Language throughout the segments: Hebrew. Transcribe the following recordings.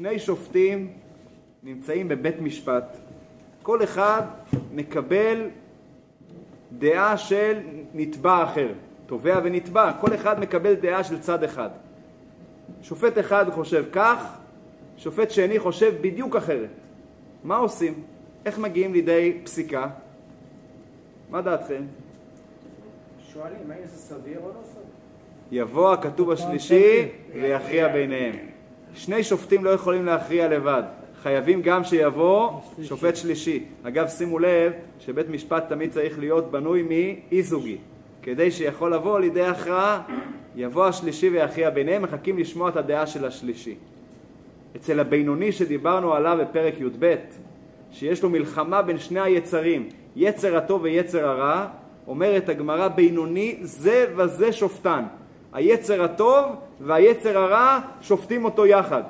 שני שופטים נמצאים בבית משפט. כל אחד מקבל דעה של נתבע אחר, תובע ונתבע, כל אחד מקבל דעה של צד אחד. שופט אחד חושב כך, שופט שני חושב בדיוק אחרת. מה עושים? איך מגיעים לידי פסיקה? מה דעתכם? שואלים, האם זה סביר או לא סביר? יבוא הכתוב השלישי ויכריע ביניהם. שני שופטים לא יכולים להכריע לבד. חייבים גם שיבוא שופט שלישי. אגב, שימו לב שבית משפט תמיד צריך להיות בנוי מאי זוגי. כדי שיכול לבוא לידי הכרעה, יבוא השלישי ויכריע ביניהם, מחכים לשמוע את הדעה של השלישי. אצל הבינוני שדיברנו עליו בפרק י"ב, שיש לו מלחמה בין שני היצרים, יצר הטוב ויצר הרע, אומרת הגמרא בינוני זה וזה שופטן. היצר הטוב והיצר הרע שופטים אותו יחד.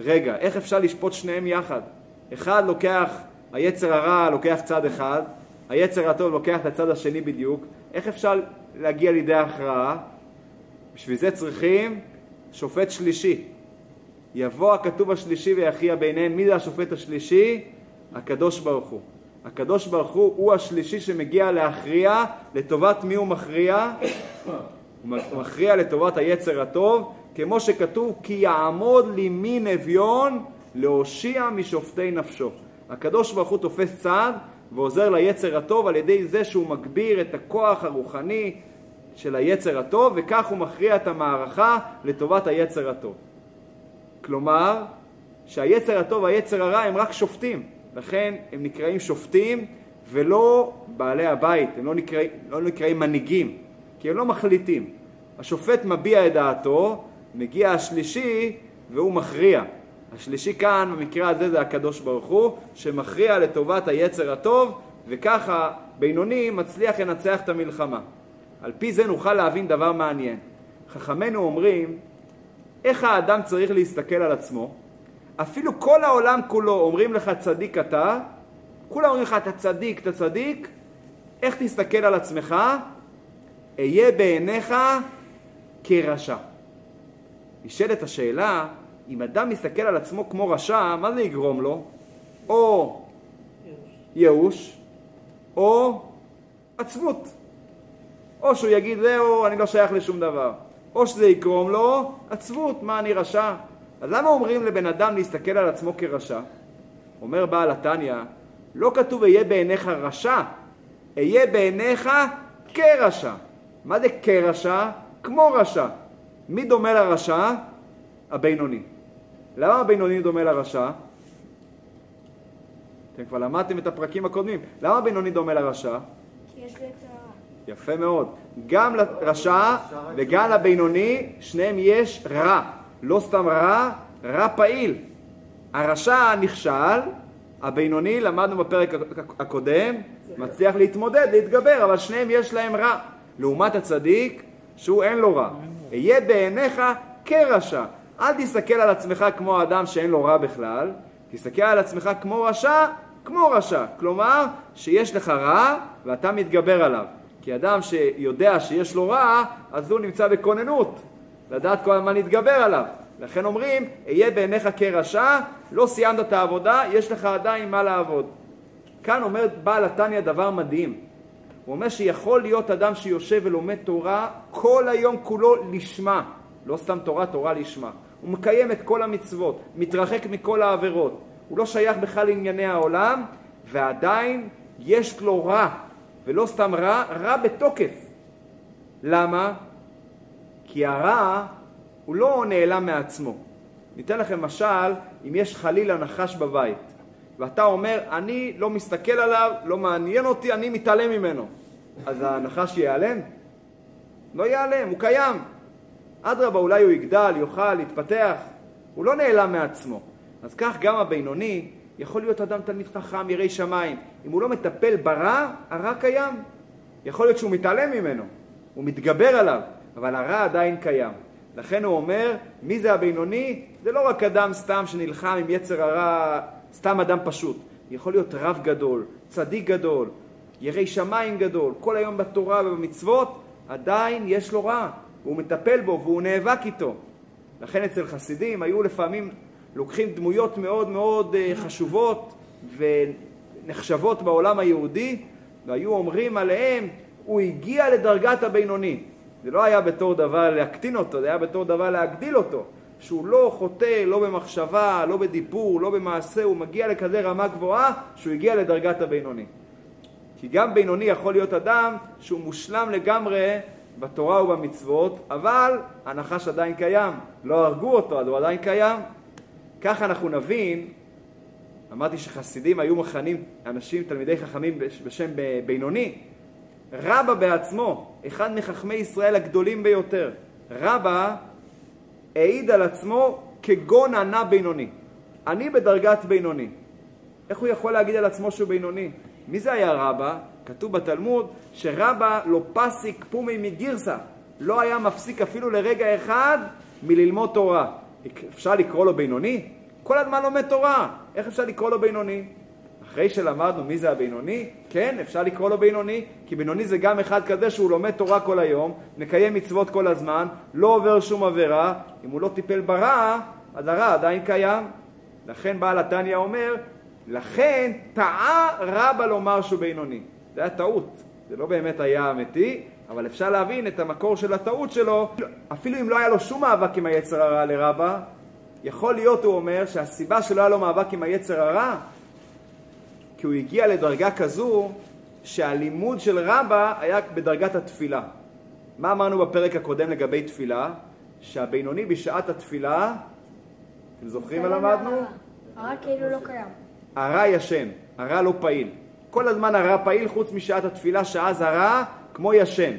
רגע, איך אפשר לשפוט שניהם יחד? אחד לוקח, היצר הרע לוקח צד אחד, היצר הטוב לוקח את הצד השני בדיוק, איך אפשר להגיע לידי הכרעה? בשביל זה צריכים שופט שלישי. יבוא הכתוב השלישי ויכריע ביניהם. מי זה השופט השלישי? הקדוש ברוך הוא. הקדוש ברוך הוא הוא השלישי שמגיע להכריע, לטובת מי הוא מכריע? הוא מכריע לטובת היצר הטוב, כמו שכתוב כי יעמוד לימין אביון להושיע משופטי נפשו. הקדוש ברוך הוא תופס צד ועוזר ליצר הטוב על ידי זה שהוא מגביר את הכוח הרוחני של היצר הטוב וכך הוא מכריע את המערכה לטובת היצר הטוב. כלומר שהיצר הטוב והיצר הרע הם רק שופטים, לכן הם נקראים שופטים ולא בעלי הבית, הם לא נקראים, לא נקראים מנהיגים, כי הם לא מחליטים. השופט מביע את דעתו, מגיע השלישי והוא מכריע. השלישי כאן, במקרה הזה, זה הקדוש ברוך הוא, שמכריע לטובת היצר הטוב, וככה בינוני מצליח לנצח את המלחמה. על פי זה נוכל להבין דבר מעניין. חכמינו אומרים, איך האדם צריך להסתכל על עצמו? אפילו כל העולם כולו אומרים לך צדיק אתה, כולם אומרים לך אתה צדיק, אתה צדיק, איך תסתכל על עצמך? אהיה בעיניך כרשע. נשאלת השאלה, אם אדם מסתכל על עצמו כמו רשע, מה זה יגרום לו? או ייאוש, או עצבות. או שהוא יגיד זהו, אני לא שייך לשום דבר. או שזה יגרום לו עצבות, מה אני רשע? אז למה אומרים לבן אדם להסתכל על עצמו כרשע? אומר בעל התניא, לא כתוב אהיה בעיניך רשע, אהיה בעיניך כרשע. מה זה כרשע? כמו רשע. מי דומה לרשע? הבינוני. למה הבינוני דומה לרשע? אתם כבר למדתם את הפרקים הקודמים. למה הבינוני דומה לרשע? כי יש לי את ה... יפה מאוד. גם לרשע וגם לבינוני, שניהם יש רע. לא סתם רע, רע פעיל. הרשע נכשל, הבינוני, למדנו בפרק הקודם, מצליח להתמודד, להתגבר, אבל שניהם יש להם רע. לעומת הצדיק, שהוא אין לו רע. אהיה בעיניך כרשע. אל תסתכל על עצמך כמו אדם שאין לו רע בכלל, תסתכל על עצמך כמו רשע, כמו רשע. כלומר, שיש לך רע ואתה מתגבר עליו. כי אדם שיודע שיש לו רע, אז הוא נמצא בכוננות, לדעת כל הזמן להתגבר עליו. לכן אומרים, אהיה בעיניך כרשע, לא סיימת את העבודה, יש לך עדיין מה לעבוד. כאן אומר בעל התניא דבר מדהים. הוא אומר שיכול להיות אדם שיושב ולומד תורה כל היום כולו לשמה. לא סתם תורה, תורה לשמה. הוא מקיים את כל המצוות, מתרחק מכל העבירות. הוא לא שייך בכלל לענייני העולם, ועדיין יש לו רע, ולא סתם רע, רע בתוקף. למה? כי הרע הוא לא נעלם מעצמו. ניתן לכם משל, אם יש חלילה נחש בבית, ואתה אומר, אני לא מסתכל עליו, לא מעניין אותי, אני מתעלם ממנו. אז הנחש ייעלם? לא ייעלם, הוא קיים. אדרבה, אולי הוא יגדל, יאכל, יתפתח. הוא לא נעלם מעצמו. אז כך גם הבינוני יכול להיות אדם תלמיד חכם, ירא שמיים. אם הוא לא מטפל ברע, הרע קיים. יכול להיות שהוא מתעלם ממנו, הוא מתגבר עליו, אבל הרע עדיין קיים. לכן הוא אומר, מי זה הבינוני? זה לא רק אדם סתם שנלחם עם יצר הרע, סתם אדם פשוט. יכול להיות רב גדול, צדיק גדול, ירא שמיים גדול, כל היום בתורה ובמצוות, עדיין יש לו רע. הוא מטפל בו והוא נאבק איתו. לכן אצל חסידים היו לפעמים לוקחים דמויות מאוד מאוד אה, חשובות ונחשבות בעולם היהודי, והיו אומרים עליהם, הוא הגיע לדרגת הבינוני. זה לא היה בתור דבר להקטין אותו, זה היה בתור דבר להגדיל אותו. שהוא לא חוטא, לא במחשבה, לא בדיבור, לא במעשה, הוא מגיע לכזה רמה גבוהה שהוא הגיע לדרגת הבינוני. כי גם בינוני יכול להיות אדם שהוא מושלם לגמרי בתורה ובמצוות, אבל הנחש עדיין קיים. לא הרגו אותו, אז הוא עדיין קיים. כך אנחנו נבין, אמרתי שחסידים היו מכנים אנשים, תלמידי חכמים בשם בינוני. רבא בעצמו, אחד מחכמי ישראל הגדולים ביותר, רבא העיד על עצמו כגון ענה בינוני. אני בדרגת בינוני. איך הוא יכול להגיד על עצמו שהוא בינוני? מי זה היה רבא? כתוב בתלמוד שרבא לא פסיק פומי מגירסה, לא היה מפסיק אפילו לרגע אחד מללמוד תורה. אפשר לקרוא לו בינוני? כל הזמן לומד תורה, איך אפשר לקרוא לו בינוני? אחרי שלמדנו מי זה הבינוני, כן, אפשר לקרוא לו בינוני, כי בינוני זה גם אחד כזה שהוא לומד תורה כל היום, מקיים מצוות כל הזמן, לא עובר שום עבירה, אם הוא לא טיפל ברע, אז הרע עדיין קיים. לכן בעל התניא אומר, לכן טעה רבה לומר שהוא בינוני. זה היה טעות, זה לא באמת היה אמיתי, אבל אפשר להבין את המקור של הטעות שלו. אפילו אם לא היה לו שום מאבק עם היצר הרע לרבה, יכול להיות, הוא אומר, שהסיבה שלא היה לו מאבק עם היצר הרע, כי הוא הגיע לדרגה כזו שהלימוד של רבה היה בדרגת התפילה. מה אמרנו בפרק הקודם לגבי תפילה? שהבינוני בשעת התפילה, אתם זוכרים מה למדנו? הרע כאילו לא קיים. הרע ישן, הרע לא פעיל. כל הזמן הרע פעיל חוץ משעת התפילה, שאז הרע כמו ישן.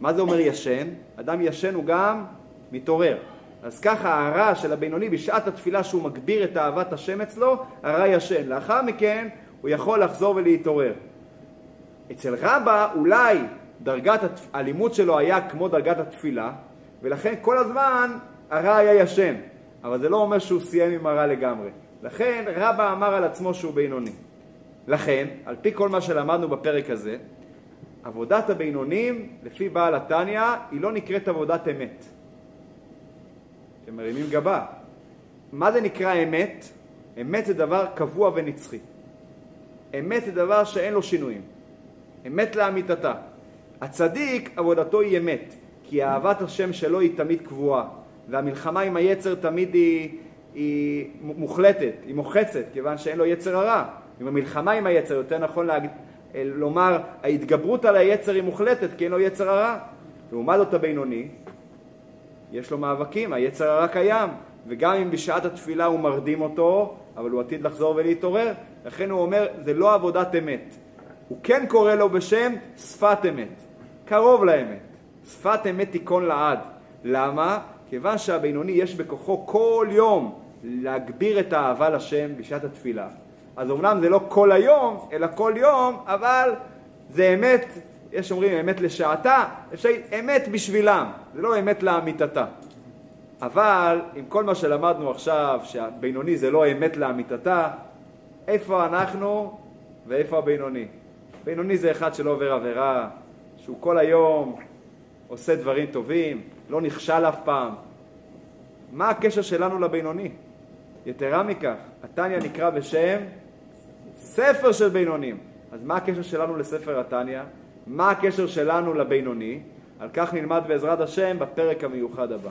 מה זה אומר ישן? אדם ישן הוא גם מתעורר. אז ככה הרע של הבינוני בשעת התפילה שהוא מגביר את אהבת השם אצלו, הרע ישן. לאחר מכן הוא יכול לחזור ולהתעורר. אצל רבא אולי דרגת הלימוד שלו היה כמו דרגת התפילה, ולכן כל הזמן הרע היה ישן, אבל זה לא אומר שהוא סיים עם הרע לגמרי. לכן רבא אמר על עצמו שהוא בינוני. לכן, על פי כל מה שלמדנו בפרק הזה, עבודת הבינונים, לפי בעל התניא, היא לא נקראת עבודת אמת. אתם מרימים גבה. מה זה נקרא אמת? אמת זה דבר קבוע ונצחי. אמת זה דבר שאין לו שינויים. אמת לאמיתתה. הצדיק, עבודתו היא אמת, כי אהבת השם שלו היא תמיד קבועה, והמלחמה עם היצר תמיד היא, היא מוחלטת, היא מוחצת, כיוון שאין לו יצר הרע. עם המלחמה עם היצר, יותר נכון להג... לומר, ההתגברות על היצר היא מוחלטת, כי אין לו יצר הרע. לעומת זאת הבינוני, יש לו מאבקים, היצר הרע קיים, וגם אם בשעת התפילה הוא מרדים אותו, אבל הוא עתיד לחזור ולהתעורר, לכן הוא אומר, זה לא עבודת אמת. הוא כן קורא לו בשם שפת אמת, קרוב לאמת. שפת אמת תיכון לעד. למה? כיוון שהבינוני יש בכוחו כל יום להגביר את האהבה לשם בשעת התפילה. אז אמנם זה לא כל היום, אלא כל יום, אבל זה אמת, יש אומרים אמת לשעתה, אפשר אמת בשבילם, זה לא אמת לאמיתתה. אבל עם כל מה שלמדנו עכשיו, שהבינוני זה לא אמת לאמיתתה, איפה אנחנו ואיפה הבינוני? בינוני זה אחד שלא עובר עבירה, שהוא כל היום עושה דברים טובים, לא נכשל אף פעם. מה הקשר שלנו לבינוני? יתרה מכך, התניא נקרא בשם ספר של בינונים. אז מה הקשר שלנו לספר התניא? מה הקשר שלנו לבינוני? על כך נלמד בעזרת השם בפרק המיוחד הבא.